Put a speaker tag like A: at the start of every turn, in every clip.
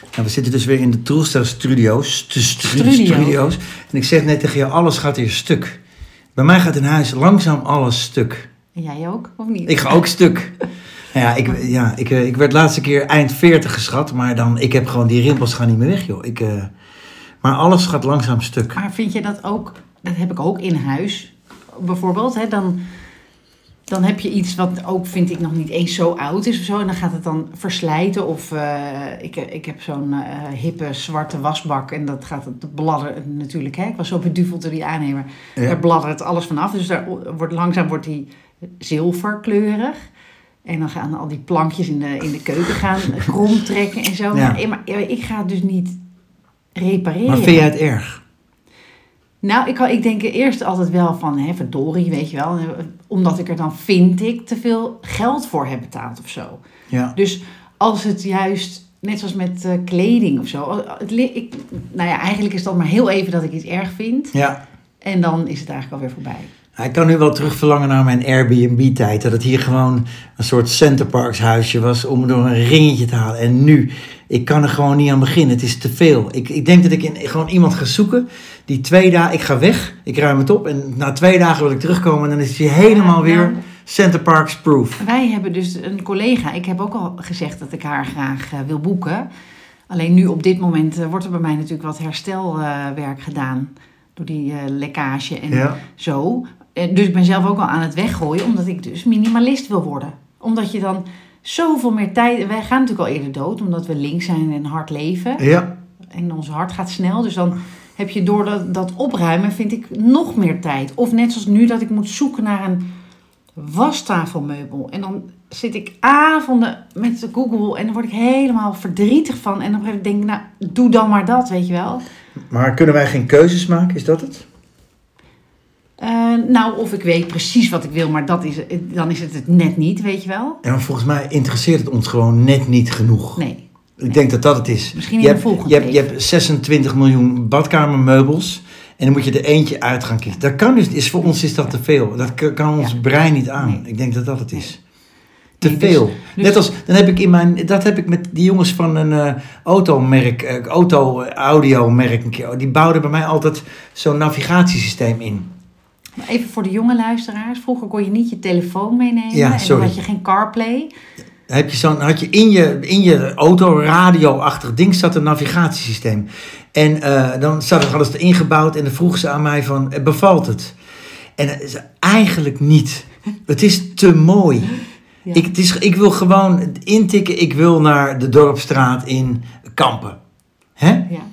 A: Nou, we zitten dus weer in de Troelstra Studio's. De stu-
B: Studio.
A: studio's. En ik zeg net tegen je, alles gaat hier stuk. Bij mij gaat in huis langzaam alles stuk.
B: En jij ook, of niet?
A: Ik ga ook stuk. Nou ja, ik, ja ik, eh, ik werd laatste keer eind 40 geschat, maar dan, ik heb gewoon die rimpels gaan niet meer weg, joh. Ik, eh, maar alles gaat langzaam stuk.
B: Maar vind je dat ook, dat heb ik ook in huis bijvoorbeeld, hè, dan, dan heb je iets wat ook, vind ik, nog niet eens zo oud is of zo. En dan gaat het dan verslijten of eh, ik, ik heb zo'n eh, hippe zwarte wasbak en dat gaat het bladderen natuurlijk. Hè. Ik was zo beduveld door die aannemer.
A: Ja.
B: Daar bladdert alles vanaf, dus daar wordt, langzaam wordt die zilverkleurig. En dan gaan al die plankjes in de, in de keuken gaan krom trekken en zo.
A: Ja.
B: Maar, maar ik ga het dus niet repareren.
A: Maar vind jij het erg?
B: Nou, ik, ik denk eerst altijd wel van, hè, verdorie, weet je wel. Omdat ik er dan, vind ik, te veel geld voor heb betaald of zo.
A: Ja.
B: Dus als het juist, net zoals met eh, kleding of zo. Het, ik, nou ja, eigenlijk is dat maar heel even dat ik iets erg vind.
A: Ja.
B: En dan is het eigenlijk alweer voorbij.
A: Ik kan nu wel terug verlangen naar mijn Airbnb-tijd. Dat het hier gewoon een soort Centerparks huisje was om door een ringetje te halen. En nu, ik kan er gewoon niet aan beginnen. Het is te veel. Ik, ik denk dat ik in, gewoon iemand ga zoeken die twee dagen... Ik ga weg, ik ruim het op en na twee dagen wil ik terugkomen. En dan is hij helemaal
B: Ja,
A: weer
B: nou.
A: Centerparks proof.
B: Wij hebben dus een collega, ik heb ook al gezegd dat ik haar graag eh, wil boeken. Alleen nu op dit moment eh, wordt er bij mij natuurlijk wat herstelwerk gedaan. Door die eh, lekkage en
A: Ja.
B: zo. Eh, Dus ik ben zelf ook al aan het weggooien, omdat ik dus minimalist wil worden. Omdat je dan zoveel meer tijd... Wij gaan natuurlijk al eerder dood, omdat we links zijn en hard leven.
A: Ja,
B: En ons hart gaat snel. Dus dan heb je door dat, dat opruimen, vind ik, nog meer tijd. Of net zoals nu, dat ik moet zoeken naar een wastafelmeubel. En dan zit ik avonden met Google en dan word ik helemaal verdrietig van. En dan denk ik, nou, doe dan maar dat, weet je wel.
A: maar kunnen wij geen keuzes maken? Is dat het?
B: Eh, nou, of ik weet precies wat ik wil, maar dat is, dan is het het net niet, weet je wel.
A: Maar volgens mij interesseert het ons gewoon net niet genoeg.
B: Nee.
A: Ik denk dat dat het is.
B: Misschien in
A: je
B: de
A: hebt,
B: volgende
A: je, hebt, je hebt 26 miljoen badkamermeubels. En dan moet je er eentje uit gaan kiezen. Dat kan dus, is, voor ons is dat te veel. Dat kan, ons
B: Ja.
A: brein niet aan. Ik denk dat dat het is. Te
B: Nee, dus-
A: veel.
B: dus-
A: Net als, dan heb ik in mijn, dat heb ik met die jongens van een eh, automerk, eh, auto-audio-merk een keer. Die bouwden bij mij altijd zo'n navigatiesysteem in.
B: Maar even voor de jonge luisteraars. Vroeger kon je niet je telefoon meenemen.
A: Ja,
B: en had je geen CarPlay.
A: Heb je zo'n, had je in je, in je auto, radio-achtig ding, zat een navigatiesysteem. En eh, dan zat, het ingebouwd en dan vroegen ze aan mij van, eh, bevalt het? En is eigenlijk niet. Het is te mooi.
B: Ja.
A: Ik, het is, ik wil gewoon intikken, ik wil naar de Dorpstraat in Kampen. Hè?
B: Ja.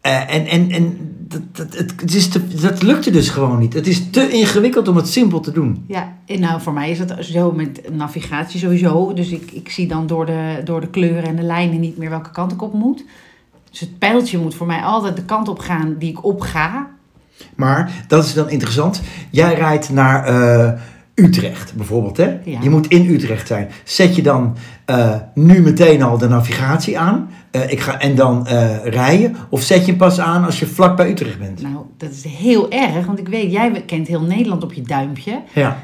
A: Eh, en en, en dat, dat, het, het is te, dat lukte dus gewoon niet. Het is te ingewikkeld om het simpel te doen.
B: Ja, en nou voor mij is het zo met navigatie sowieso. Dus ik, ik zie dan door de, door de kleuren en de lijnen niet meer welke kant ik op moet. Dus het pijltje moet voor mij altijd de kant op gaan die ik op ga.
A: Maar dat is dan interessant. Jij rijdt naar eh, Utrecht bijvoorbeeld. Hè?
B: Ja.
A: Je moet in Utrecht zijn. Zet je dan eh, nu meteen al de navigatie aan eh, ik ga, en dan eh, rijden? Of zet je hem pas aan als je vlak bij Utrecht bent?
B: Nou, dat is heel erg, want ik weet, jij kent heel Nederland op je duimpje.
A: Ja.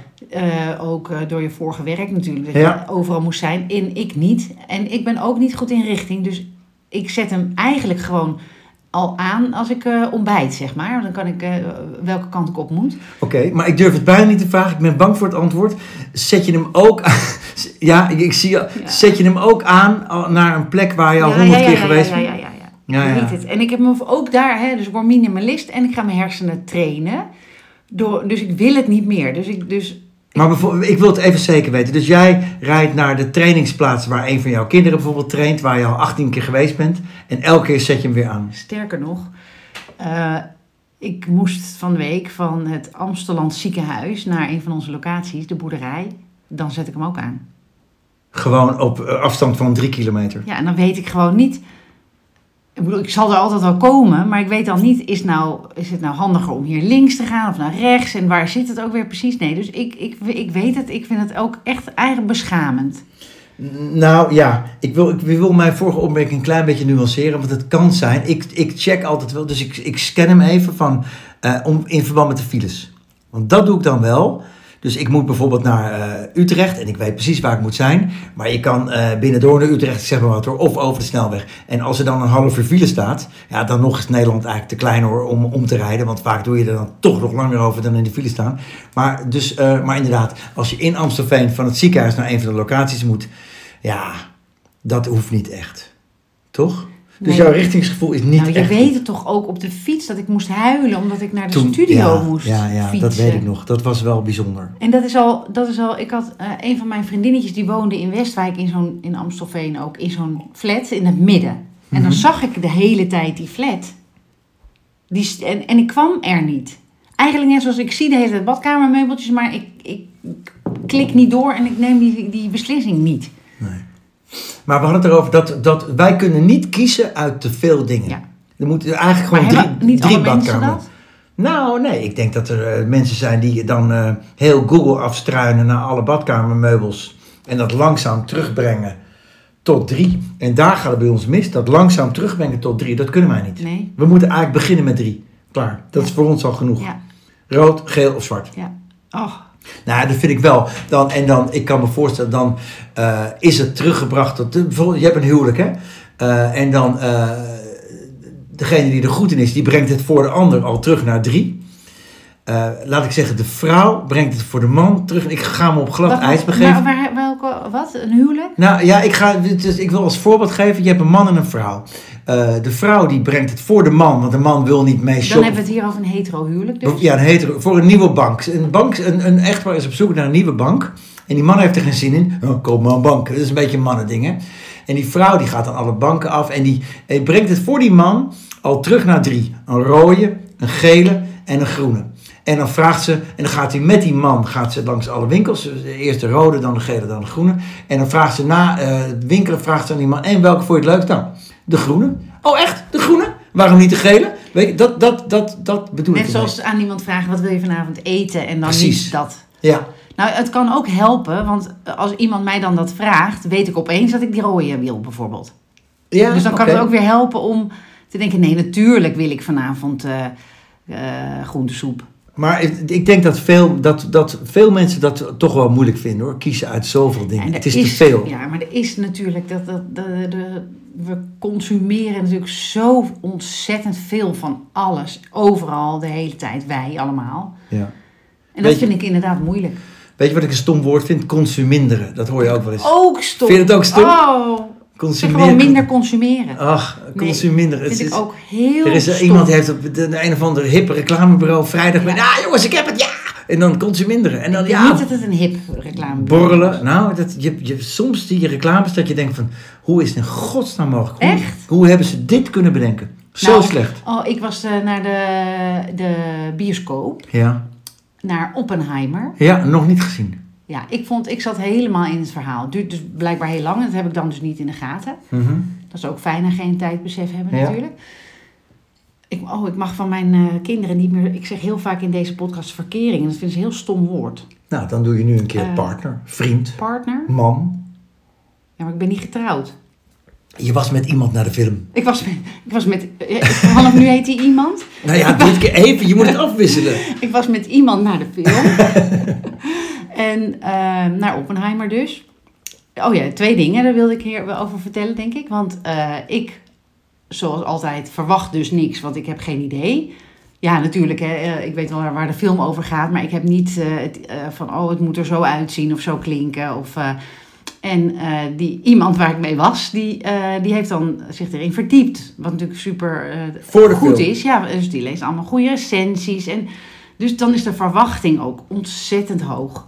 B: Ook door je vorige werk natuurlijk, dat
A: Ja.
B: je overal moest zijn. En ik niet. En ik ben ook niet goed in richting. Dus ik zet hem eigenlijk gewoon al aan als ik eh, ontbijt, zeg maar. Dan kan ik eh, welke kant ik op moet.
A: Oké, maar ik durf het bijna niet te vragen. Ik ben bang voor het antwoord. Zet je hem ook aan, ja, ik, ik zie je. Zet je hem ook aan naar een plek waar je al honderd keer geweest
B: ja,
A: bent?
B: ja, ja, ja.
A: Ja, ja.
B: het. En ik heb me ook daar, hè, dus ik word minimalist en ik ga mijn hersenen trainen. Door, dus ik wil het niet meer. Dus ik, dus
A: Maar bijvoorbeeld, ik wil het even zeker weten. Dus jij rijdt naar de trainingsplaats waar een van jouw kinderen bijvoorbeeld traint, waar je al 18 keer geweest bent. En elke keer zet je hem weer aan.
B: Sterker nog, eh, ik moest van de week van het Amsteland ziekenhuis naar een van onze locaties, de boerderij. Dan zet ik hem ook aan.
A: Gewoon op eh, afstand van drie kilometer.
B: Ja, en dan weet ik gewoon niet. Ik bedoel, ik zal er altijd wel komen, maar ik weet dan niet, is, nou, is het nou handiger om hier links te gaan of naar rechts? En waar zit het ook weer precies? Nee, dus ik, ik, ik weet het, ik vind het ook echt eigenlijk beschamend.
A: Nou ja, ik wil, ik wil mijn vorige opmerking een klein beetje nuanceren. Want het kan zijn, ik, ik check altijd wel, dus ik, ik scan hem even van, eh, om, in verband met de files. Want dat doe ik dan wel. Dus ik moet bijvoorbeeld naar eh, Utrecht en ik weet precies waar ik moet zijn. Maar je kan eh binnendoor naar Utrecht, zeg maar wat hoor, of over de snelweg. En als er dan een half uur file staat, ja, dan nog is Nederland eigenlijk te klein hoor om om te rijden. Want vaak doe je er dan toch nog langer over dan in de file staan. Maar, dus, eh, maar inderdaad, als je in Amstelveen van het ziekenhuis naar een van de locaties moet, ja, dat hoeft niet echt. Toch? Dus
B: Nee.
A: jouw richtingsgevoel is niet
B: nou, je
A: echt
B: weet het toch ook op de fiets dat ik moest huilen omdat ik naar de
A: Toen-
B: studio
A: ja,
B: moest
A: Ja, ja
B: fietsen.
A: dat weet ik nog. Dat was wel bijzonder.
B: En dat is al, dat is al ik had eh, een van mijn vriendinnetjes die woonde in Westwijk, in, zo'n, in Amstelveen ook, in zo'n flat in het midden. En dan
A: Mhm.
B: zag ik de hele tijd die flat. Die, en, en ik kwam er niet. Eigenlijk net zoals ik zie de hele tijd badkamermeubeltjes, maar ik, ik klik niet door en ik neem die, die beslissing niet.
A: Nee. Maar we hadden het erover dat, dat wij kunnen niet kiezen uit te veel dingen.
B: Ja.
A: Er moeten eigenlijk
B: Maar
A: gewoon drie,
B: niet
A: drie badkamers. Nou, nee. Ik denk dat er eh, mensen zijn die dan eh, heel Google afstruinen naar alle badkamermeubels. En dat langzaam terugbrengen tot drie. En daar gaat het bij ons mis. Dat langzaam terugbrengen tot drie. Dat kunnen wij niet.
B: Nee.
A: We moeten eigenlijk beginnen met drie. Klaar. Dat is voor ons al genoeg.
B: Ja,
A: Rood, geel of zwart.
B: ja. Oh,
A: Nou, dat vind ik wel. Dan, en dan, ik kan me voorstellen, dan eh, is het teruggebracht tot... Bijvoorbeeld, je hebt een huwelijk, hè? Eh, en dan, eh, degene die er goed in is, die brengt het voor de ander al terug naar drie. Eh, laat ik zeggen, de vrouw brengt het voor de man terug. Ik ga me op glad
B: Wat-
A: ijs begeven.
B: maar waar, welke, wat? Een huwelijk?
A: Nou ja, ik, ga, dus ik wil als voorbeeld geven. Je hebt een man en een vrouw. Eh, de vrouw die brengt het voor de man, want de man wil niet mee
B: Dan
A: shoppen.
B: hebben we het hier over een hetero huwelijk. Dus.
A: Ja, een hetero, voor een nieuwe bank. Een, bank een, een echtpaar is op zoek naar een nieuwe bank. En die man heeft er geen zin in. Oh, koop maar een bank. Dat is een beetje een mannending, hè. En die vrouw die gaat dan alle banken af. En die eh, brengt het voor die man al terug naar drie. Een rode, een gele en een groene. En dan vraagt ze, en dan gaat hij met die man gaat ze langs alle winkels. Dus Eerst de rode, dan de gele, dan de groene. En dan vraagt ze na eh, het winkelen, vraagt ze aan die man, en welke vond je het leukst dan? De groene. Oh echt? De groene? Waarom niet de gele? Weet je, dat, dat, dat, dat bedoel ik
B: Net zoals aan iemand vragen, wat wil je vanavond eten? En dan
A: Precies.
B: niet dat.
A: Ja,
B: Nou, het kan ook helpen, want als iemand mij dan dat vraagt, weet ik opeens dat ik die rode wil, bijvoorbeeld.
A: ja
B: dus dan kan het ook weer helpen om te denken, nee, natuurlijk wil ik vanavond eh eh, groentesoep.
A: Maar ik, denk dat veel, dat, dat veel mensen dat toch wel moeilijk vinden hoor. Kiezen uit zoveel dingen.
B: En
A: het is, te veel.
B: Ja, maar er is natuurlijk dat, dat de, de, we consumeren natuurlijk zo ontzettend veel van alles, overal, de hele tijd, wij allemaal.
A: Ja.
B: En dat
A: je-
B: vind ik inderdaad moeilijk.
A: Weet je wat ik een stom woord vind? Consuminderen. Dat hoor je ook wel eens.
B: Ook stom.
A: Vind je het ook stom?
B: Oh,
A: Consumeren.
B: gewoon minder consumeren.
A: Ach,
B: Nee, vind
A: Het
B: ik
A: is-
B: ook heel
A: er is er
B: stom.
A: iemand die heeft op de, een of andere hippe reclamebureau vrijdag met,
B: Ja.
A: ah jongens, ik heb het, ja! En dan consuminderen. En dan,
B: Ik
A: ja,
B: niet dat het een hip reclame
A: borrelen. Nou, dat, je, je, soms zie je reclames dat je denkt van, hoe is het in godsnaam mogelijk? Hoe,
B: Echt?
A: Hoe hebben ze dit kunnen bedenken? Zo
B: Nou,
A: slecht.
B: Oh, ik was eh, naar de, de bioscoop,
A: Ja.
B: naar Oppenheimer.
A: ja, nog niet gezien.
B: Ja, ik vond, ik zat helemaal in het verhaal. Het duurt dus blijkbaar heel lang. en Dat heb ik dan dus niet in de gaten.
A: Mhm.
B: Dat is ook fijn en geen tijdbesef hebben
A: Ja.
B: natuurlijk. Ik, oh, ik mag van mijn eh, kinderen niet meer... Ik zeg heel vaak in deze podcast verkering. En dat vinden ze een heel stom woord.
A: Nou, dan doe je nu een keer
B: Eh.
A: partner, vriend,
B: Partner?
A: man.
B: Ja, maar ik ben niet getrouwd.
A: Je was met iemand naar de film.
B: Ik was met... Ik was met eh, vanaf nu heet hij iemand.
A: Nou ja, dit keer even, je moet het afwisselen.
B: Ik was met iemand naar de film. en eh, naar Oppenheimer dus. Oh ja, twee dingen, daar wilde ik hier wel over vertellen, denk ik. Want eh, ik, zoals altijd, verwacht dus niks, want ik heb geen idee. Ja, natuurlijk, hè, eh, ik weet wel waar, de film over gaat, maar ik heb niet eh, het, van, oh, het moet er zo uitzien of zo klinken. Of, en die iemand waar ik mee was, die, die heeft dan zich erin verdiept. Wat natuurlijk super
A: Voor de
B: goed
A: film.
B: is. Ja, dus die leest allemaal goede recensies. En dus dan is de verwachting ook ontzettend hoog.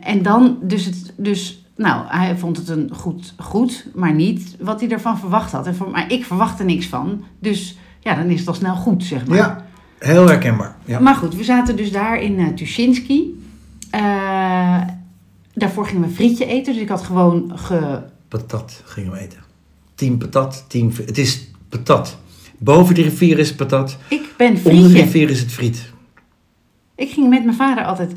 B: En dan, dus, het, dus nou, hij vond het een goed, goed, maar niet wat hij ervan verwacht had. En voor, maar ik verwachtte niks van. Dus ja, dan is het al snel goed, zeg maar.
A: Ja, heel herkenbaar. Ja.
B: Maar goed, we zaten dus daar in uh, Tuschinski. Uh, daarvoor gingen we frietje eten. Dus ik had gewoon ge...
A: Patat gingen we eten. Team patat, team... Het is patat. Boven de rivier is patat.
B: Ik ben
A: Onder de
B: frietje.
A: rivier is het friet.
B: Ik ging met mijn vader altijd...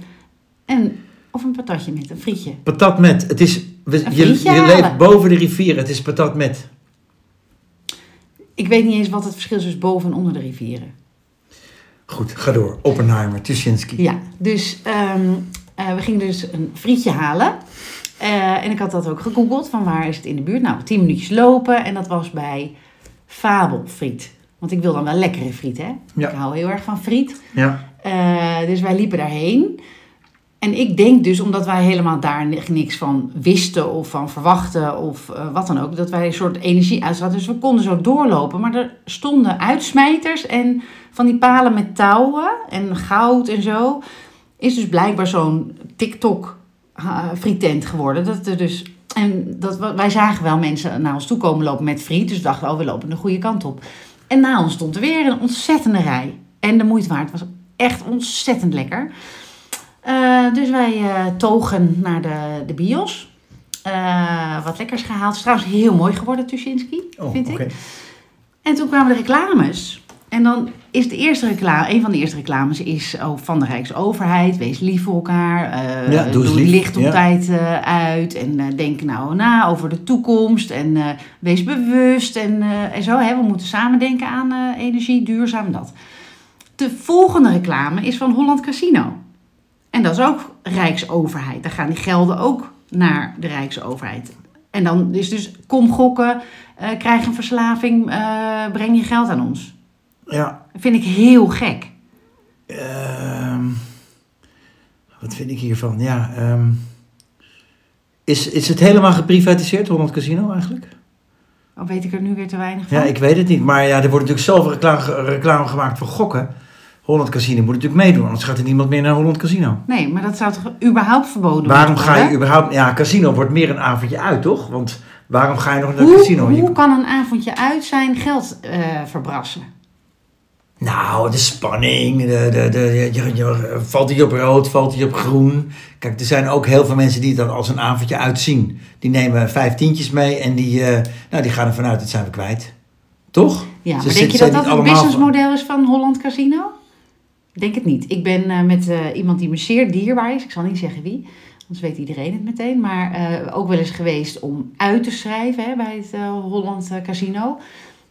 B: En, of een patatje met, een frietje.
A: Patat met. Het is, we- je, leeft boven de rivier. Het is patat met.
B: Ik weet niet eens wat het verschil is tussen boven en onder de rivieren.
A: Goed, ga door. Oppenheimer, Tuschinski.
B: Ja, dus ehm, Eh, we gingen dus een frietje halen. Eh, en ik had dat ook gegoogeld, van waar is het in de buurt? Nou, tien minuutjes lopen en dat was bij Fabelfriet. Want ik wil dan wel lekkere friet, hè?
A: Ja.
B: Ik hou heel erg van friet.
A: Ja.
B: Eh, dus wij liepen daarheen. En ik denk dus, omdat wij helemaal daar ni- niks van wisten of van verwachten of eh, wat dan ook, dat wij een soort energie uitstraten. Dus we konden zo doorlopen. Maar er stonden uitsmijters en van die palen met touwen en goud en zo. Is dus blijkbaar zo'n TikTok uh, frietent geworden. Dat er dus, en dat, wij zagen wel mensen naar ons toe komen lopen met friet. Dus we dachten, oh, we lopen de goede kant op. En na ons stond er weer een ontzettende rij. En de moeite waard was echt ontzettend lekker. Eh, dus wij eh, togen naar de, de bios. Eh, wat lekkers gehaald. Het is trouwens heel mooi geworden, Tuschinski,
A: Oh,
B: vind ik. En toen kwamen de reclames. En dan is de eerste reclame, een van de eerste reclames is oh, van de Rijksoverheid. Wees lief voor elkaar.
A: Ja, doe
B: doe
A: eens
B: het
A: lief,
B: licht op
A: ja.
B: tijd uit. En denk nou na over de toekomst. En wees bewust. En, en zo. Hè. We moeten samen denken aan energie, duurzaam dat. De volgende reclame is van Holland Casino. Dat is ook Rijksoverheid. Daar gaan die gelden ook naar de Rijksoverheid. En dan is dus kom gokken, eh, krijg een verslaving, eh, breng je geld aan ons.
A: Ja.
B: Dat vind ik heel gek.
A: Ehm, wat vind ik hiervan? Ja, ehm, is, is het helemaal geprivatiseerd, Holland Casino eigenlijk?
B: Of weet ik er nu weer te weinig van?
A: Ja, ik weet het niet. Maar ja, er wordt natuurlijk zelf reclame, reclame gemaakt voor gokken. Holland Casino moet natuurlijk meedoen, anders gaat er niemand meer naar Holland Casino.
B: Nee, maar dat zou toch überhaupt verboden
A: Waarom
B: moeten
A: ga je
B: worden?
A: überhaupt... Ja, casino wordt meer een avondje uit, toch? Want waarom ga je nog naar
B: Hoe,
A: casino? Je-
B: hoe kan een avondje uit zijn geld eh, verbrassen?
A: Nou, de spanning, de, de, de, je, je- je- valt hij op rood, valt hij op groen. Kijk, er zijn ook heel veel mensen die dan als een avondje uitzien. Die nemen vijf tientjes mee en die, eh, nou, die gaan ervan uit, dat zijn we kwijt. Toch?
B: Ja, maar denk je dat dat het businessmodel is van Holland Casino? Ik denk het niet. Ik ben eh, met eh, iemand die me zeer dierbaar is. Ik zal niet zeggen wie, anders weet iedereen het meteen. Maar eh, ook wel eens geweest om uit te schrijven hè, bij het Holland Casino.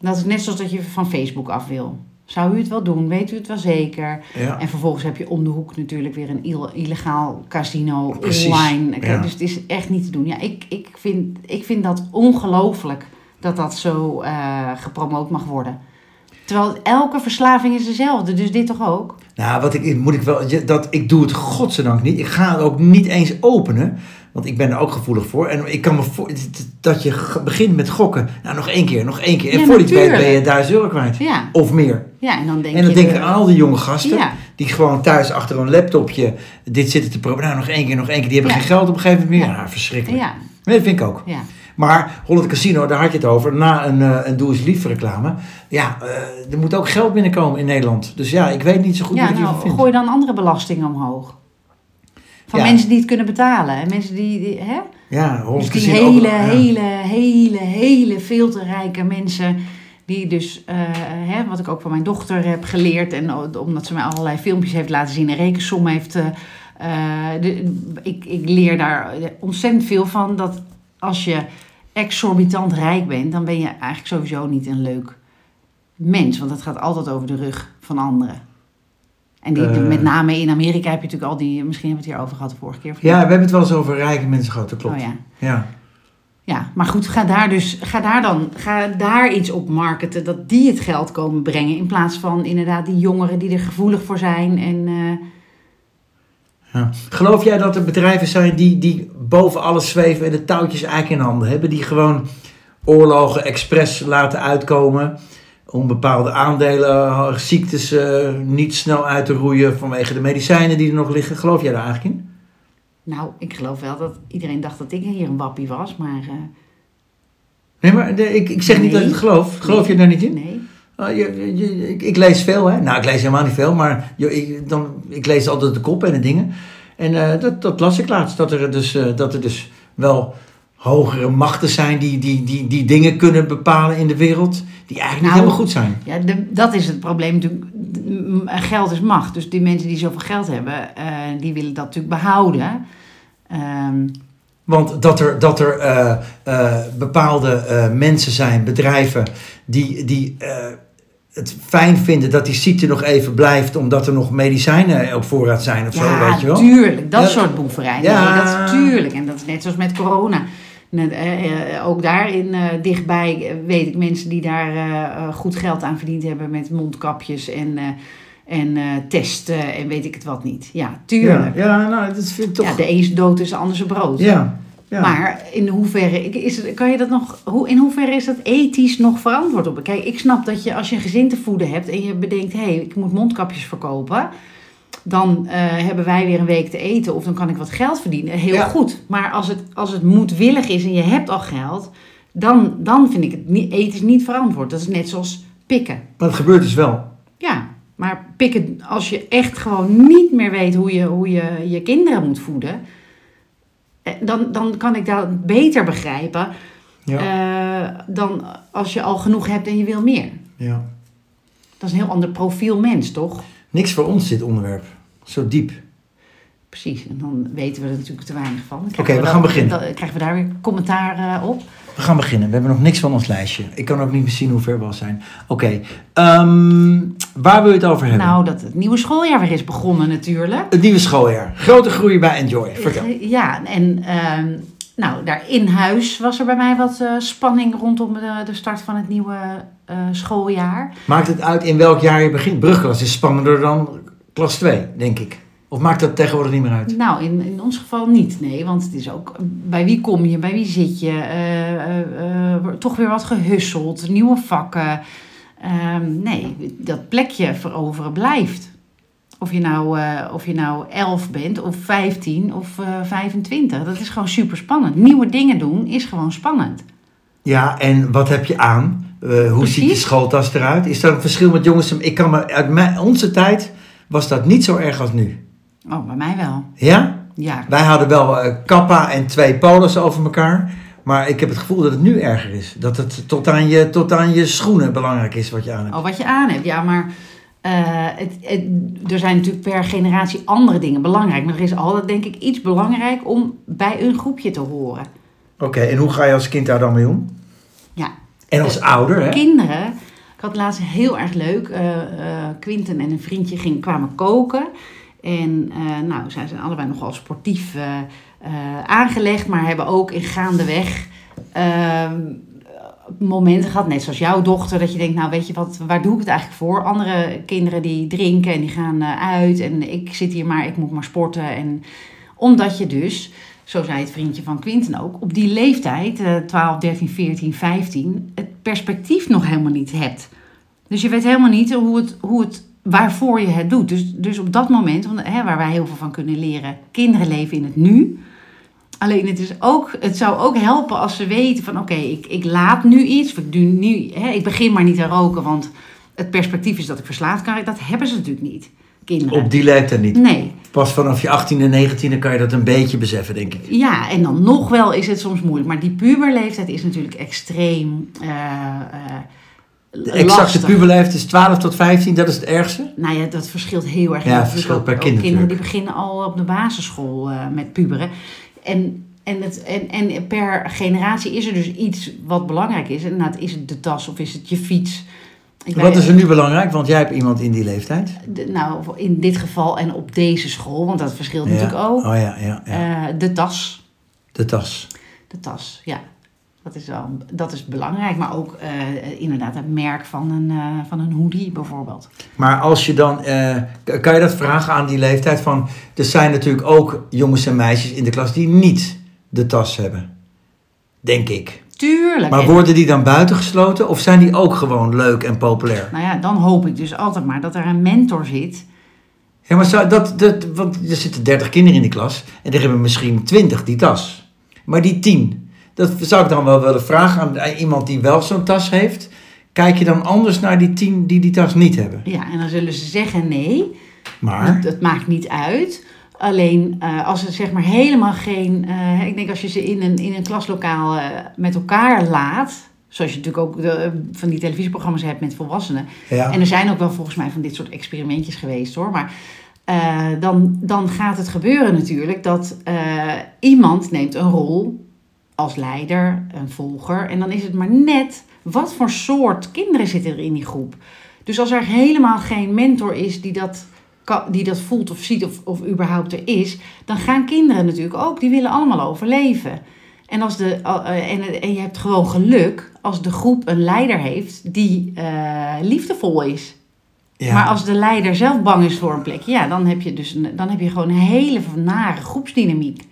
B: Dat is net zoals dat je van Facebook af wil. Zou u het wel doen? Weet u het wel zeker?
A: Ja.
B: En vervolgens heb je om de hoek natuurlijk weer een ill- illegaal casino
A: Precies,
B: online.
A: ja.
B: Dus het is echt niet te doen. Ja, ik, ik, vind, ik vind dat ongelooflijk dat dat zo gepromoot mag worden. Terwijl elke verslaving is dezelfde, dus dit toch ook?
A: Nou, wat ik, moet ik wel, dat, ik doe het godzijdank niet. Ik ga het ook niet eens openen. Want ik ben er ook gevoelig voor. En ik kan me voor, dat je begint met gokken. Nou, nog één keer, nog één keer. En
B: Ja,
A: voor die weet ben je. 1000 euro kwijt.
B: Ja,
A: Of meer.
B: ja en dan denk
A: en dan
B: je...
A: denk ik
B: de-
A: aan al die jonge gasten.
B: Ja,
A: Die gewoon thuis achter een laptopje dit zitten te proberen. Nou, nog één keer, nog één keer. Die hebben geen geld op een gegeven moment meer.
B: Ja.
A: Ja, verschrikkelijk.
B: ja,
A: Nee, dat vind ik ook.
B: ja.
A: Maar Holland Casino, daar had je het over. Na een, eh, een Doe eens lief reclame. Ja, eh, er moet ook geld binnenkomen in Nederland. Dus ja, ik weet niet zo goed
B: ja
A: wat
B: nou, gooi dan andere belastingen omhoog. Van
A: Ja.
B: mensen die het kunnen betalen. En mensen die... die hè?
A: Ja, Holland
B: Dus
A: Casino. ook-
B: hele,
A: ja.
B: hele, hele, hele veel te rijke mensen. Die dus, eh, hè, wat ik ook van mijn dochter heb geleerd. En omdat ze mij allerlei filmpjes heeft laten zien. En rekensom heeft. de, ik, ik leer daar ontzettend veel van. Dat als je exorbitant rijk bent. Dan ben je eigenlijk sowieso niet een leuk mens. Want het gaat altijd over de rug van anderen. En die,
A: Eh.
B: met name in Amerika heb je natuurlijk al die... Misschien hebben we het hier over gehad de vorige keer.
A: Ja, we hebben het wel eens over rijke mensen gehad, dat klopt.
B: Oh ja.
A: ja.
B: Ja, maar goed, ga daar dus, ga daar dan, ga daar iets op marketen dat die het geld komen brengen. In plaats van inderdaad die jongeren die er gevoelig voor zijn. En eh,
A: Ja. Geloof jij dat er bedrijven zijn die, die boven alles zweven en de touwtjes eigenlijk in handen hebben? Die gewoon oorlogen expres laten uitkomen om bepaalde aandelen, eh, ziektes eh, niet snel uit te roeien vanwege de medicijnen die er nog liggen? Geloof jij daar eigenlijk in?
B: nou, ik geloof wel dat iedereen dacht dat ik hier een wappie was, maar eh,
A: Nee, maar de- ik, ik zeg niet dat ik het geloof. Geloof
B: Nee.
A: je daar niet in?
B: nee.
A: Oh, je, je- ik, ik lees veel, hè? Nou, ik lees helemaal niet veel, maar je, ik, dan, ik lees altijd de kop en de dingen. En eh, dat, dat las ik laatst, dat er, dus, eh, dat er dus wel hogere machten zijn die, die, die, die dingen kunnen bepalen in de wereld, die eigenlijk niet
B: Nou,
A: helemaal goed zijn.
B: Ja, de, dat is het probleem natuurlijk. Geld is macht. Dus die mensen die zoveel geld hebben, eh, die willen dat natuurlijk behouden. Ehm,
A: Want dat er, dat er eh, eh, bepaalde eh, mensen zijn, bedrijven, die, die het fijn vinden dat die ziekte nog even blijft, omdat er nog medicijnen op voorraad zijn of zo,
B: Ja,
A: weet je wel?
B: tuurlijk. Dat
A: Ja.
B: soort boeverij.
A: Ja.
B: Nee, dat is tuurlijk. En dat is net zoals met corona. Net, eh, ook daarin eh, dichtbij weet ik mensen die daar eh, eh, goed geld aan verdiend hebben met mondkapjes en, eh, en eh, testen en weet ik het wat niet. Ja,
A: Ja,
B: tuurlijk. Ja,
A: ja, nou, dat vind ik toch...
B: de een is dood is de ander zijn brood.
A: ja, ja.
B: Maar in hoeverre is het, kan je dat nog, hoe, in hoeverre is dat ethisch nog verantwoord op? Kijk, ik snap dat je als je een gezin te voeden hebt en je bedenkt, hé, hey, ik moet mondkapjes verkopen. Dan eh, hebben wij weer een week te eten of dan kan ik wat geld verdienen. Heel
A: Ja.
B: goed. Maar als het, als het moedwillig is en je hebt al geld, dan, dan vind ik het niet, ethisch niet verantwoord. Dat is net zoals pikken.
A: Maar het gebeurt dus wel.
B: Ja, maar pikken, als je echt gewoon niet meer weet hoe je hoe je, je kinderen moet voeden, eh, dan, dan kan ik dat beter begrijpen
A: Ja,
B: eh, dan als je al genoeg hebt en je wil meer.
A: ja.
B: Dat is een heel ander profiel mens, toch?
A: Niks voor ons dit onderwerp. Zo diep.
B: Precies, en dan weten we er natuurlijk te weinig van.
A: Oké, we
B: dan-
A: gaan beginnen.
B: Dan krijgen we daar weer commentaar eh, op.
A: We gaan beginnen. We hebben nog niks van ons lijstje. Ik kan ook niet meer zien hoe ver we al zijn. Oké, ehm, waar wil je het over hebben?
B: Nou, dat het nieuwe schooljaar weer is begonnen natuurlijk.
A: Het nieuwe schooljaar. Grote groei bij Enjoy. Vertel.
B: Ja, en ehm, nou, daar in huis was er bij mij wat eh, spanning rondom de, de start van het nieuwe eh, schooljaar.
A: Maakt het uit in welk jaar je begint? Brugklas is spannender dan klas 2, denk ik. Of maakt dat tegenwoordig niet meer uit?
B: Nou, in, in ons geval niet, nee. Want het is ook bij wie kom je, bij wie zit je. eh, wordt toch weer wat gehusseld, nieuwe vakken. Ehm, nee, dat plekje veroveren blijft. Of je, nou, eh, of je nou 11 bent, of 15 of eh 25. Dat is gewoon super spannend. Nieuwe dingen doen is gewoon spannend.
A: Ja, en wat heb je aan? Hoe ziet je schooltas eruit? Is dat een verschil met jongens? Ik kan me, uit mijn, onze tijd was dat niet zo erg als nu.
B: Oh, bij mij wel.
A: Ja?
B: Ja,
A: Wij hadden wel eh, kappa en twee polos over elkaar. Maar ik heb het gevoel dat het nu erger is. Dat het tot aan je, tot aan je schoenen belangrijk is wat je aan hebt.
B: Oh, wat je aan hebt. Ja, maar eh, het, het, er zijn natuurlijk per generatie andere dingen belangrijk. Maar er is altijd, denk ik, iets belangrijk om bij een groepje te horen.
A: Oké, en hoe ga je als kind daar dan mee om?
B: Ja,
A: En als ouder, hè?
B: kinderen. Ik had laatst heel erg leuk. eh Quinten en een vriendje gingen, kwamen koken. En eh, nou, zij zijn allebei nogal sportief eh, eh, aangelegd, maar hebben ook in gaandeweg ehm, momenten gehad, net zoals jouw dochter, dat je denkt, nou weet je wat, waar doe ik het eigenlijk voor? Andere kinderen die drinken en die gaan uit en ik zit hier maar, ik moet maar sporten. En omdat je dus, zo zei het vriendje van Quinten ook, op die leeftijd, eh 12, 13, 14, 15, het perspectief nog helemaal niet hebt. Dus je weet helemaal niet hoe het, hoe het, waarvoor je het doet. Dus, dus op dat moment, want, hè, waar wij heel veel van kunnen leren, kinderen leven in het nu. Alleen het, is ook, het zou ook helpen als ze weten van oké, ik, ik laat nu iets. Of ik, doe nu, hè, ik begin maar niet te roken, want het perspectief is dat ik verslaafd kan. Dat hebben ze natuurlijk niet, kinderen.
A: Op die leeftijd niet.
B: Nee,
A: Pas vanaf je 18e, 19e kan je dat een beetje beseffen, denk ik.
B: ja, en dan nog wel is het soms moeilijk. Maar die puberleeftijd is natuurlijk extreem eh, eh,
A: De exacte puberleeftijd is 12 tot 15, dat is het ergste.
B: Nou ja, dat verschilt heel erg.
A: Ja, het verschilt per kind
B: Kinderen die beginnen al op de basisschool eh, met puberen. En, en, het, en, en per generatie is er dus iets wat belangrijk is. En nou, is het de tas of is het je fiets? Ik
A: Wat is er nu belangrijk? Want jij hebt iemand in die leeftijd.
B: de- nou, in dit geval en op deze school, want dat verschilt natuurlijk ook.
A: Oh ja, ja, ja.
B: Eh, de tas.
A: De tas.
B: De tas, ja. Dat is, wel, dat is belangrijk. Maar ook eh, inderdaad het merk van een, eh, van een hoodie bijvoorbeeld.
A: Maar als je dan, eh, kan je dat vragen aan die leeftijd van, er zijn natuurlijk ook jongens en meisjes in de klas die niet de tas hebben. Denk ik.
B: Tuurlijk.
A: Maar
B: En-
A: worden die dan buitengesloten of zijn die ook gewoon leuk en populair?
B: Nou ja, dan hoop ik dus altijd maar dat er een mentor zit.
A: Ja, maar zou dat, dat, want er zitten 30 kinderen in de klas en er hebben misschien 20 die tas. Maar die 10, dat zou ik dan wel willen vragen aan iemand die wel zo'n tas heeft. Kijk je dan anders naar die 10 die die tas niet hebben?
B: Ja, en dan zullen ze zeggen nee.
A: Maar,
B: Dat, dat maakt niet uit. Alleen eh, als het zeg maar helemaal geen. eh, ik denk als je ze in een, in een klaslokaal eh, met elkaar laat. Zoals je natuurlijk ook de, van die televisieprogramma's hebt met volwassenen.
A: ja.
B: En er zijn ook wel volgens mij van dit soort experimentjes geweest hoor. Maar dan, dan gaat het gebeuren natuurlijk dat iemand neemt een rol als leider, een volger. En dan is het maar net wat voor soort kinderen zitten er in die groep. Dus als er helemaal geen mentor is die dat, die dat voelt of ziet of, of überhaupt er is, dan gaan kinderen natuurlijk ook, die willen allemaal overleven. En, als de, eh, en, en je hebt gewoon geluk als de groep een leider heeft die eh, liefdevol is.
A: Ja.
B: Maar als de leider zelf bang is voor een plekje, ja, dan heb je, dus een, dan heb je gewoon een hele nare groepsdynamiek.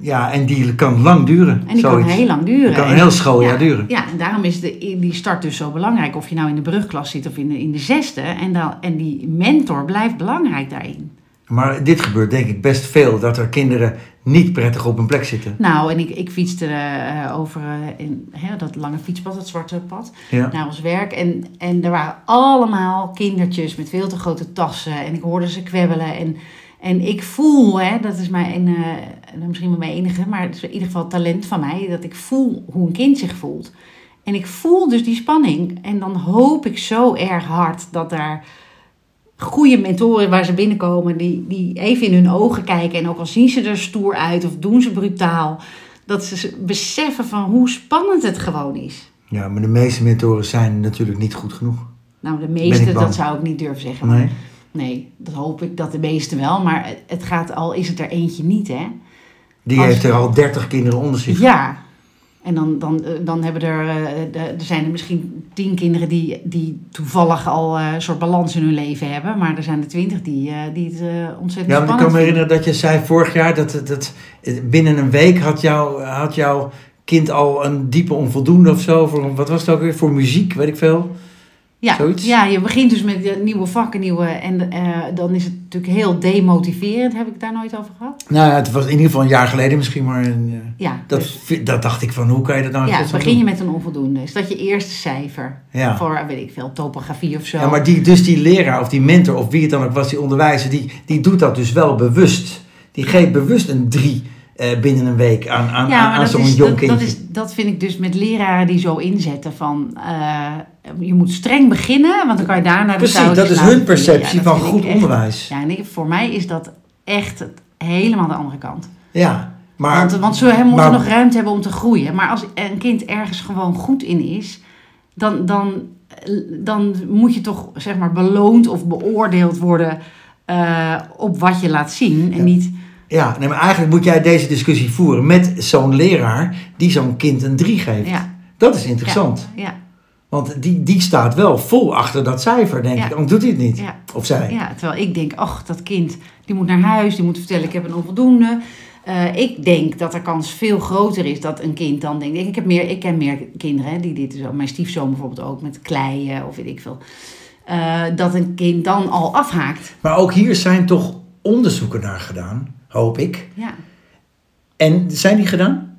A: Ja, en die kan lang duren.
B: En die
A: zoiets.
B: kan heel lang duren.
A: Die kan een
B: En-
A: heel schooljaar
B: ja,
A: duren.
B: Ja, en daarom is de, die start dus zo belangrijk. Of je nou in de brugklas zit of in de, in de zesde. En, dan, en die mentor blijft belangrijk daarin.
A: Maar dit gebeurt denk ik best veel. Dat er kinderen niet prettig op hun plek zitten.
B: Nou, en ik, ik fietste eh, over eh, in, hè, dat lange fietspad, het zwarte pad,
A: Ja.
B: naar ons werk. En, en er waren allemaal kindertjes met veel te grote tassen. En ik hoorde ze kwebbelen. En, en ik voel, hè, dat is mijn, eh, misschien wel mijn enige, maar het is in ieder geval talent van mij, dat ik voel hoe een kind zich voelt. En ik voel dus die spanning. En dan hoop ik zo erg hard dat daar goede mentoren waar ze binnenkomen, die, die even in hun ogen kijken. En ook al zien ze er stoer uit of doen ze brutaal, dat ze beseffen van hoe spannend het gewoon is.
A: ja, maar de meeste mentoren zijn natuurlijk niet goed genoeg.
B: Nou, de meeste, dat zou ik niet durven zeggen.
A: Nee.
B: Nee, dat hoop ik dat de meeste wel. Maar het gaat al, is het er eentje niet, hè?
A: Die
B: Als-
A: heeft er al 30 kinderen onder zich.
B: Ja. En dan, dan, eh, dan hebben er, eh, er zijn er misschien tien kinderen die, die toevallig al eh, een soort balans in hun leven hebben. Maar er zijn er twintig die, die het ontzettend
A: Ja, want ik kan me herinneren dat je zei vorig jaar dat, dat, dat binnen een week had, jou, had jouw kind al een diepe onvoldoende of zo. Voor, wat was het ook weer? Voor muziek, weet ik veel.
B: Ja,
A: Zoiets?
B: ja, je begint dus met nieuwe vakken, nieuwe, en eh, dan is het natuurlijk heel demotiverend. Heb ik daar nooit over gehad?
A: Nou ja, het was in ieder geval een jaar geleden misschien, maar eh,
B: Ja,
A: dat,
B: dus-
A: dat dacht ik van hoe kan je dat nou
B: ja begin je met een onvoldoende. Is dat je eerste cijfer
A: Ja.
B: voor, weet ik veel, topografie of zo?
A: ja, maar die, dus die leraar of die mentor of wie het dan ook was, die onderwijzer, die, die doet dat dus wel bewust. Die geeft bewust een drie eh, binnen een week aan, aan,
B: Ja,
A: aan, zo'n
B: is,
A: jong
B: dat,
A: kindje.
B: dat, is, dat vind ik dus met leraren die zo inzetten van... eh, je moet streng beginnen, want dan kan je daarna de
A: Precies,
B: touwtjes
A: dat is
B: laten
A: hun perceptie
B: Ja,
A: van goed
B: echt-
A: onderwijs.
B: Ja, en voor mij is dat echt helemaal de andere kant.
A: Ja, maar...
B: want, want ze moeten
A: maar-
B: nog ruimte hebben om te groeien. Maar als een kind ergens gewoon goed in is... dan, dan, dan moet je toch zeg maar beloond of beoordeeld worden... eh, op wat je laat zien en
A: Ja.
B: niet...
A: Ja, nee, maar eigenlijk moet jij deze discussie voeren met zo'n leraar die zo'n kind een 3 geeft.
B: Ja,
A: Dat is interessant.
B: ja,
A: Want die, die staat wel vol achter dat cijfer, denk
B: Ja.
A: ik. Anders doet hij het niet.
B: ja.
A: Of zij.
B: Ja, terwijl ik denk, ach, dat kind, die moet naar huis, die moet vertellen, ik heb een onvoldoende. Eh, ik denk dat de kans veel groter is dat een kind dan denkt, ik, heb meer, ik ken meer kinderen, hè, die dit zo, mijn stiefzoon bijvoorbeeld ook, met kleien of weet ik veel. Eh, dat een kind dan al afhaakt.
A: Maar ook hier zijn toch onderzoeken naar gedaan, hoop ik.
B: Ja.
A: En zijn die gedaan?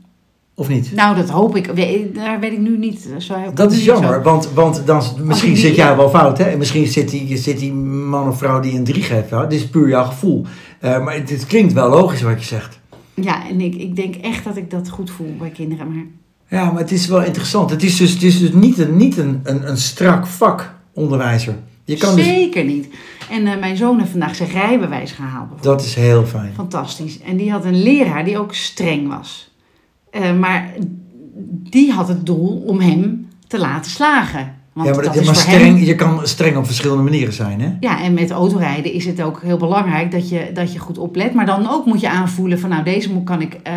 A: Of niet?
B: Nou, dat hoop ik. Daar weet ik nu niet. Zo
A: Dat is jammer,
B: zo-
A: want, want dan, misschien
B: die-
A: zit jij wel fout. Hè? En misschien zit die, zit die man of vrouw die een 3 geeft. Ja? Dit is puur jouw gevoel. Eh, maar het, het klinkt wel logisch wat je zegt.
B: Ja, en ik, ik denk echt dat ik dat goed voel bij kinderen. Maar
A: Ja, maar het is wel interessant. Het is dus, het is dus niet, een, niet een, een, een strak vak, onderwijzer. Je kan dus,
B: zeker niet. En eh, mijn zoon heeft vandaag zijn rijbewijs gehaald.
A: dat is heel fijn.
B: Fantastisch. En die had een leraar die ook streng was. Eh, maar die had het doel om hem te laten slagen. Want
A: ja, maar,
B: dat is
A: maar
B: voor
A: streng,
B: hem...
A: je kan streng op verschillende manieren zijn, hè?
B: Ja, en met autorijden is het ook heel belangrijk dat je, dat je goed oplet. Maar dan ook moet je aanvoelen van nou deze moet, kan ik... eh,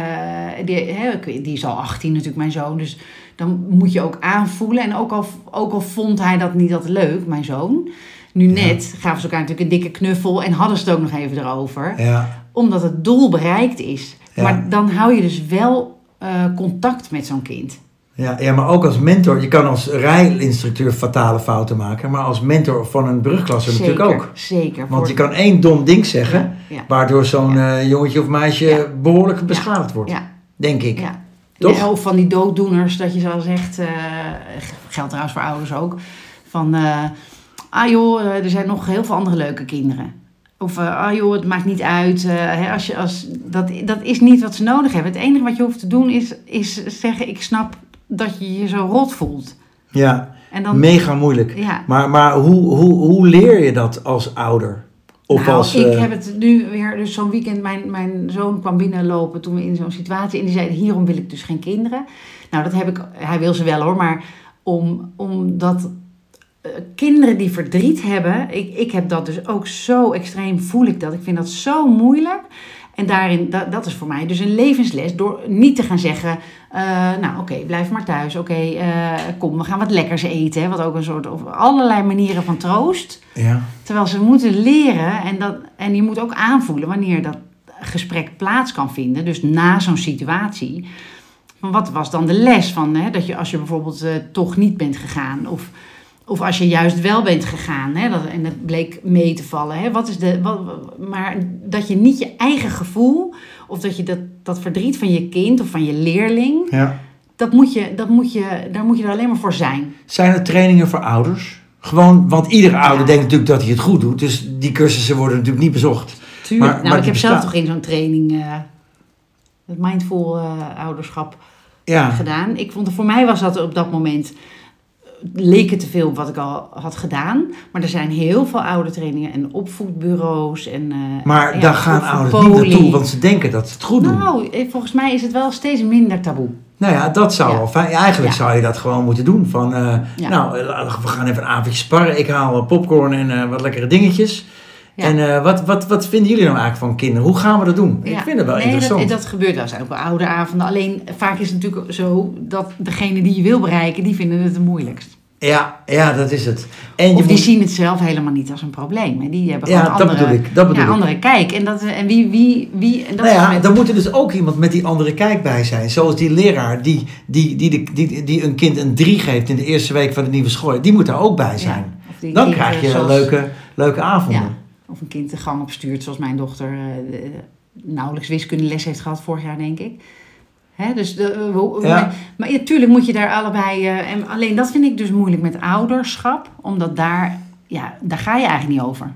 B: die, hè, die is al 18 natuurlijk, mijn zoon. Dus dan moet je ook aanvoelen. En ook al, ook al vond hij dat niet altijd leuk, mijn zoon... Nu
A: Ja.
B: net gaven ze elkaar natuurlijk een dikke knuffel en hadden ze het ook nog even erover
A: Ja,
B: omdat het doel bereikt is.
A: Ja.
B: Maar dan hou je dus wel eh, contact met zo'n kind.
A: ja, ja, maar ook als mentor. Je kan als rijinstructeur fatale fouten maken. Maar als mentor van een brugklasse
B: zeker,
A: natuurlijk ook.
B: Zeker.
A: Want je kan één dom ding zeggen... Waardoor zo'n eh, jongetje of meisje behoorlijk beschadigd wordt.
B: ja,
A: Denk ik.
B: ja.
A: Toch?
B: Of van die dooddoeners, dat je zo zegt, eh, geldt trouwens voor ouders ook, van, eh, ah joh, eh, er zijn nog heel veel andere leuke kinderen. Of, eh, ah joh, het maakt niet uit. hè, als je, als, dat, dat is niet wat ze nodig hebben. Het enige wat je hoeft te doen is, is zeggen, ik snap dat je je zo rot voelt.
A: Ja,
B: En dan,
A: mega moeilijk.
B: ja,
A: Maar, maar hoe, hoe, hoe leer je dat als ouder? Of
B: nou,
A: als...
B: ik
A: eh,
B: heb het nu weer, dus zo'n weekend, mijn, mijn zoon kwam binnenlopen toen we in zo'n situatie, en die zei, hierom wil ik dus geen kinderen. Nou, dat heb ik, hij wil ze wel hoor, maar om, omdat eh, kinderen die verdriet hebben, ik, ik heb dat dus ook zo extreem, voel ik dat. Ik vind dat zo moeilijk. En daarin, dat, dat is voor mij dus een levensles. Door niet te gaan zeggen, eh, nou oké, blijf maar thuis. Oké, eh, kom, we gaan wat lekkers eten. Hè, wat ook een soort, of allerlei manieren van troost.
A: Ja.
B: Terwijl ze moeten leren en, dat, en je moet ook aanvoelen wanneer dat gesprek plaats kan vinden. Dus na zo'n situatie. Wat was dan de les van hè, dat je als je bijvoorbeeld eh, toch niet bent gegaan of, of als je juist wel bent gegaan hè, dat, en het bleek mee te vallen. Hè, wat is de, wat, maar dat je niet je eigen gevoel of dat je dat, dat verdriet van je kind of van je leerling,
A: ja.
B: dat moet je, dat moet je, daar moet je er alleen maar voor zijn.
A: Zijn er trainingen voor ouders? Gewoon, want iedere ouder
B: Ja.
A: denkt natuurlijk dat hij het goed doet. Dus die cursussen worden natuurlijk niet bezocht.
B: Tuurlijk.
A: Maar-
B: nou,
A: maar
B: ik heb zelf toch in zo'n training eh, het mindful eh, ouderschap
A: Ja,
B: gedaan. Ik vond, voor mij was dat op dat moment, leek het te veel op wat ik al had gedaan. Maar er zijn heel veel oudertrainingen en opvoedbureaus. En, eh,
A: maar
B: ja,
A: daar gaan ouders niet naartoe, want ze denken dat ze het goed doen.
B: Nou, eh, volgens mij is het wel steeds minder taboe.
A: Nou ja, dat zou
B: Ja.
A: wel fijn. Eigenlijk
B: Ja.
A: zou je dat gewoon moeten doen. Van, eh, nou, we gaan even een avondje sparren. Ik haal popcorn en wat lekkere dingetjes.
B: Ja.
A: En eh, wat, wat, wat vinden jullie nou eigenlijk van kinderen? Hoe gaan we dat doen? Ik
B: Ja.
A: vind het wel
B: nee,
A: interessant.
B: Dat, dat gebeurt wel eens ook bij ouderavonden. Alleen vaak is het natuurlijk zo dat degene die je wil bereiken, die vinden het het moeilijkst.
A: Ja, ja, dat is het. En
B: Of die
A: moet-
B: zien het zelf helemaal niet als een probleem. En die hebben
A: Ja,
B: gewoon
A: dat
B: andere,
A: bedoel ik, dat bedoel
B: ja,
A: ik.
B: andere kijk. En, dat, en wie, wie, wie en dat
A: nou ja,
B: met-
A: dan moet er dus ook iemand met die andere kijk bij zijn. Zoals die leraar die, die, die, die, die, die een kind een 3 geeft in de eerste week van de nieuwe school. Die moet daar ook bij zijn.
B: Ja,
A: Dan krijg je
B: zoals-
A: leuke, leuke avonden.
B: Of een kind de gang op stuurt, zoals mijn dochter de- nauwelijks wiskundeles heeft gehad vorig jaar, denk ik. Hè, dus de, eh,
A: Ja.
B: Maar, maar natuurlijk moet je daar allebei... eh, en alleen dat vind ik dus moeilijk met ouderschap. Omdat daar, ja, daar ga je eigenlijk niet over.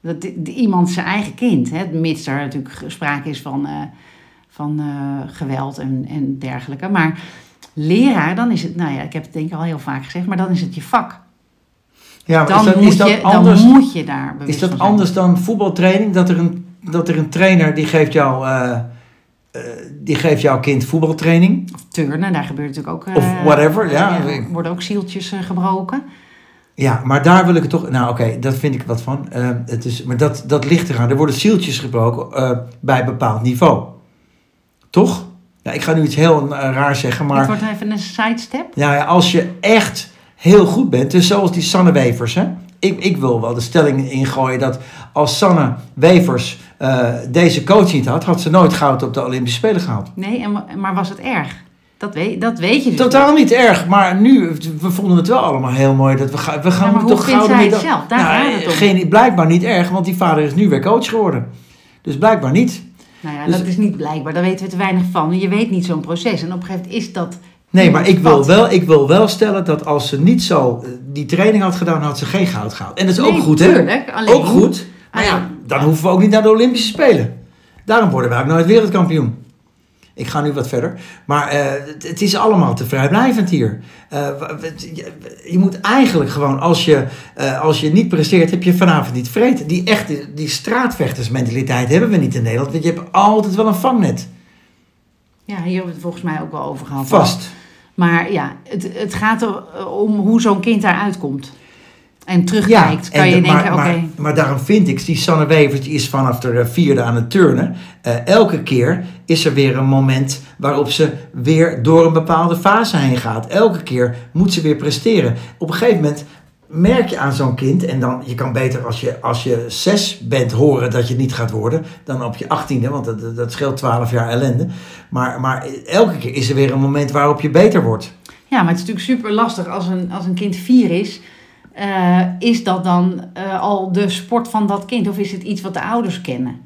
B: Dat iemand zijn eigen kind, hè, mits er natuurlijk sprake is van, van geweld en, en dergelijke. Maar leraar, dan is het... Nou ja, ik heb het denk ik al heel vaak gezegd, maar dan is het je vak.
A: Ja,
B: Dan,
A: is dat,
B: moet, je,
A: anders,
B: dan moet je daar
A: is dat anders dan voetbaltraining? Dat er een, dat er een trainer die geeft jou... eh, eh, die geeft jouw kind voetbaltraining.
B: Of turnen, daar gebeurt natuurlijk ook... eh,
A: Of whatever, ja.
B: Er worden ook zieltjes eh, gebroken.
A: Ja, maar daar wil ik het toch... Nou oké, dat vind ik wat van. Eh, het is, maar dat, dat ligt eraan. Er worden zieltjes gebroken eh, bij een bepaald niveau. Toch? Ja, ik ga nu iets heel eh, raar zeggen, maar...
B: Het wordt even een sidestep.
A: Ja, ja, als je echt heel goed bent, dus zoals die Sanne Wevers. Hè? Ik, ik wil wel de stelling ingooien dat als Sanne Wevers eh, deze coach niet had, had ze nooit goud op de Olympische Spelen gehaald.
B: Nee, en, maar was het erg? Dat weet, dat weet je dus
A: Totaal niet erg, maar nu, we vonden het wel allemaal heel mooi dat we, gaan we gaan
B: Ja, maar hoe
A: toch gouden
B: zij het zelf? Daar
A: Nou,
B: gaat het om.
A: geen, blijkbaar niet erg, want die vader is nu weer coach geworden. Dus blijkbaar niet.
B: Nou ja,
A: Dus-
B: dat is niet blijkbaar. Daar weten we te weinig van. Je weet niet zo'n proces. En op een gegeven moment is dat...
A: Nee, maar ik wil, wel, ik wil wel stellen dat als ze niet zo eh, die training had gedaan, had ze geen goud gehaald. En dat is ook goed, hè?
B: tuurlijk, alleen-
A: Ook goed. Maar ja, dan hoeven we ook niet naar de Olympische Spelen. Daarom worden wij ook nooit wereldkampioen. Ik ga nu wat verder. Maar eh, het, het is allemaal te vrijblijvend hier. Eh, je, je moet eigenlijk gewoon, als je, als je niet presteert, heb je vanavond niet vreten. Die echte, die straatvechtersmentaliteit hebben we niet in Nederland. Want je hebt altijd wel een vangnet.
B: Ja, hier hebben we het volgens mij ook wel over gehad.
A: Vast.
B: Maar ja, het, het gaat eh, om hoe zo'n kind daaruit komt. En terugkijkt, kan
A: en
B: je
A: de-
B: denken,
A: maar,
B: oké...
A: maar, maar daarom vind ik, die Sanne Wevers die is vanaf de vierde aan het turnen. Eh, elke keer is er weer een moment waarop ze weer door een bepaalde fase heen gaat. Elke keer moet ze weer presteren. Op een gegeven moment merk je aan zo'n kind, en dan, je kan beter als je, als je zes bent horen dat je het niet gaat worden, dan op je achttiende, want dat, dat scheelt twaalf jaar ellende. Maar, maar elke keer is er weer een moment waarop je beter wordt.
B: Ja, maar het is natuurlijk super lastig als een, als een kind vier is. eh, is dat dan eh, al de sport van dat kind? Of is het iets wat de ouders kennen?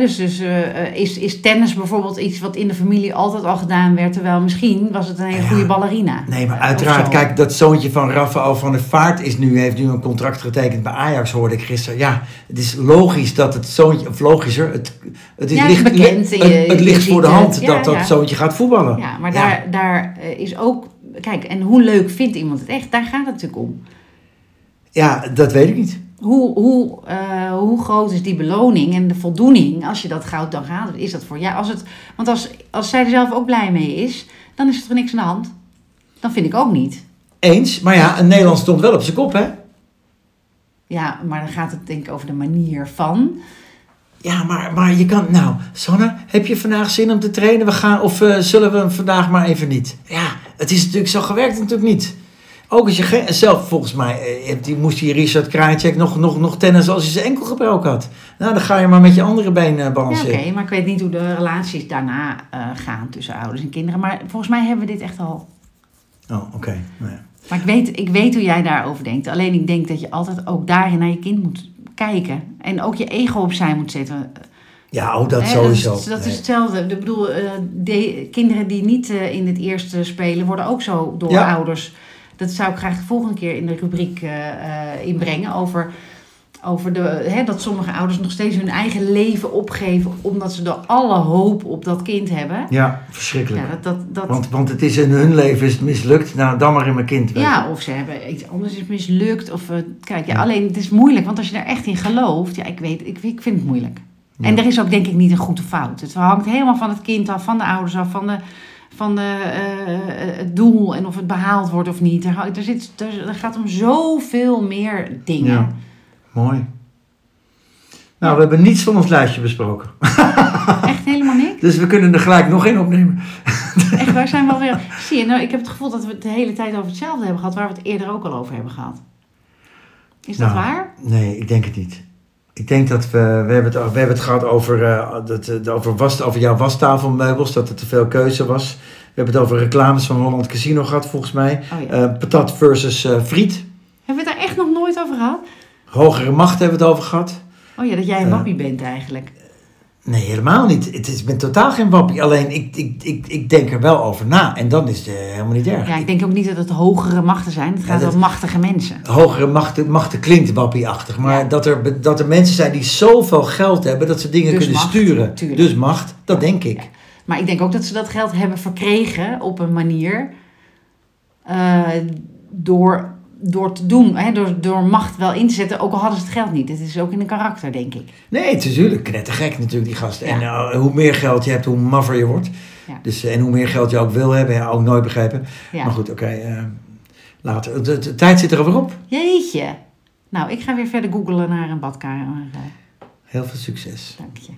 B: Dus dus eh, eh, is, is tennis bijvoorbeeld iets wat in de familie altijd al gedaan werd? Terwijl misschien was het een hele
A: Ja.
B: goede ballerina.
A: Nee, maar uiteraard, kijk, dat zoontje van Rafael van der Vaart is nu, heeft nu een contract getekend bij Ajax, hoorde ik gisteren. Ja, het is logisch dat het zoontje, of logischer, het, het is
B: Ja,
A: licht,
B: bekend,
A: het, ligt voor de hand
B: Ja,
A: dat dat zoontje gaat voetballen.
B: Ja, maar daar, daar eh, is ook... Kijk, en hoe leuk vindt iemand het echt? Daar gaat het natuurlijk om.
A: Ja, dat weet ik niet.
B: Hoe, hoe, eh, hoe groot is die beloning en de voldoening als je dat goud dan gaat? Is dat voor jou? Als het, want als, als zij er zelf ook blij mee is, dan is er toch niks aan de hand? Dan vind ik ook niet.
A: Eens, maar ja, een Nederland stond wel op zijn kop, hè?
B: Ja, maar dan gaat het denk ik over de manier van.
A: Ja, maar, maar je kan... Nou, Sanne, heb je vandaag zin om te trainen? We gaan, of eh, zullen we hem vandaag maar even niet? Ja, het is natuurlijk zo gewerkt natuurlijk niet. Ook als je zelf volgens mij eh, die, moest die Richard Krajicek nog, nog, nog tennis als hij zijn enkel gebroken had. Nou, dan ga je maar met je andere been eh,
B: Ja,
A: balanceren.
B: oké, maar ik weet niet hoe de relaties daarna eh, gaan tussen ouders en kinderen. Maar volgens mij hebben we dit echt al.
A: Oh, oké. Nou ja.
B: Maar ik weet, ik weet hoe jij daarover denkt. Alleen ik denk dat je altijd ook daarin naar je kind moet kijken. En ook je ego opzij moet zetten.
A: Ja, oh, dat sowieso.
B: Dat is, dat is hetzelfde. Ik bedoel, de, kinderen die niet in het eerste spelen, worden ook zo door
A: Ja.
B: ouders. Dat zou ik graag de volgende keer in de rubriek eh, eh, inbrengen. Over, over de, hè, dat sommige ouders nog steeds hun eigen leven opgeven. omdat ze er alle hoop op dat kind hebben.
A: Ja, verschrikkelijk.
B: Ja, dat, dat, dat,
A: Want, want het is in hun leven is het mislukt. Nou, dan maar in mijn kind.
B: ja, of ze hebben iets anders is mislukt. Of, eh, kijk, ja,
A: Ja.
B: alleen het is moeilijk. Want als je er echt in gelooft, ja, ik weet, ik, ik vind het moeilijk.
A: Ja.
B: En er is ook denk ik niet een goed of fout. Het hangt helemaal van het kind af, van de ouders af, van, de, van de, eh, het doel en of het behaald wordt of niet. Er, er, zit, er, er gaat om zoveel meer dingen.
A: Ja. Mooi. Nou, we hebben niets van ons lijstje besproken.
B: Echt helemaal niks.
A: Dus we kunnen er gelijk nog één opnemen.
B: Echt, waar zijn we alweer? Zie je, nou, ik heb het gevoel dat we het de hele tijd over hetzelfde hebben gehad, waar we het eerder ook al over hebben gehad. Is dat
A: Nou,
B: waar?
A: Nee, ik denk het niet. Ik denk dat we... We hebben het, we hebben het gehad over, eh, dat, eh, over, was, over jouw wastafelmeubels. Dat er te veel keuze was. We hebben het over reclames van Holland Casino gehad, volgens mij.
B: Oh ja.
A: Eh, patat versus friet.
B: Hebben we het daar echt nog nooit over gehad?
A: Hogere macht hebben we het over gehad.
B: Oh ja, dat jij een wappie bent eigenlijk.
A: Nee, helemaal niet. Het is, ik ben totaal geen wappie. Alleen, ik, ik, ik, ik denk er wel over na. En dan is het eh, helemaal niet erg.
B: Ja, ik denk ook niet dat het hogere machten zijn. Het gaat om machtige mensen.
A: Hogere machten, machten klinkt wappieachtig. Maar
B: Ja.
A: dat, er, dat er mensen zijn die zoveel geld hebben... dat ze dingen
B: Dus
A: kunnen
B: macht,
A: sturen.
B: tuurlijk.
A: Dus macht, dat denk ik.
B: Maar ik denk ook dat ze dat geld hebben verkregen op een manier eh, door, door te doen, hè, door, door macht wel in te zetten, ook al hadden ze het geld niet. Het is ook in een karakter, denk ik.
A: Nee, het is natuurlijk knettergek natuurlijk, die gasten.
B: Ja.
A: En eh, hoe meer geld je hebt, hoe maffer je wordt.
B: Ja.
A: Dus, eh, en hoe meer geld je ook wil hebben, ja, ook nooit begrepen.
B: Ja.
A: Maar goed, oké. eh, later. De, de tijd zit er alweer op.
B: Jeetje. Nou, ik ga weer verder googelen naar een badkamer.
A: Heel veel succes.
B: Dank je.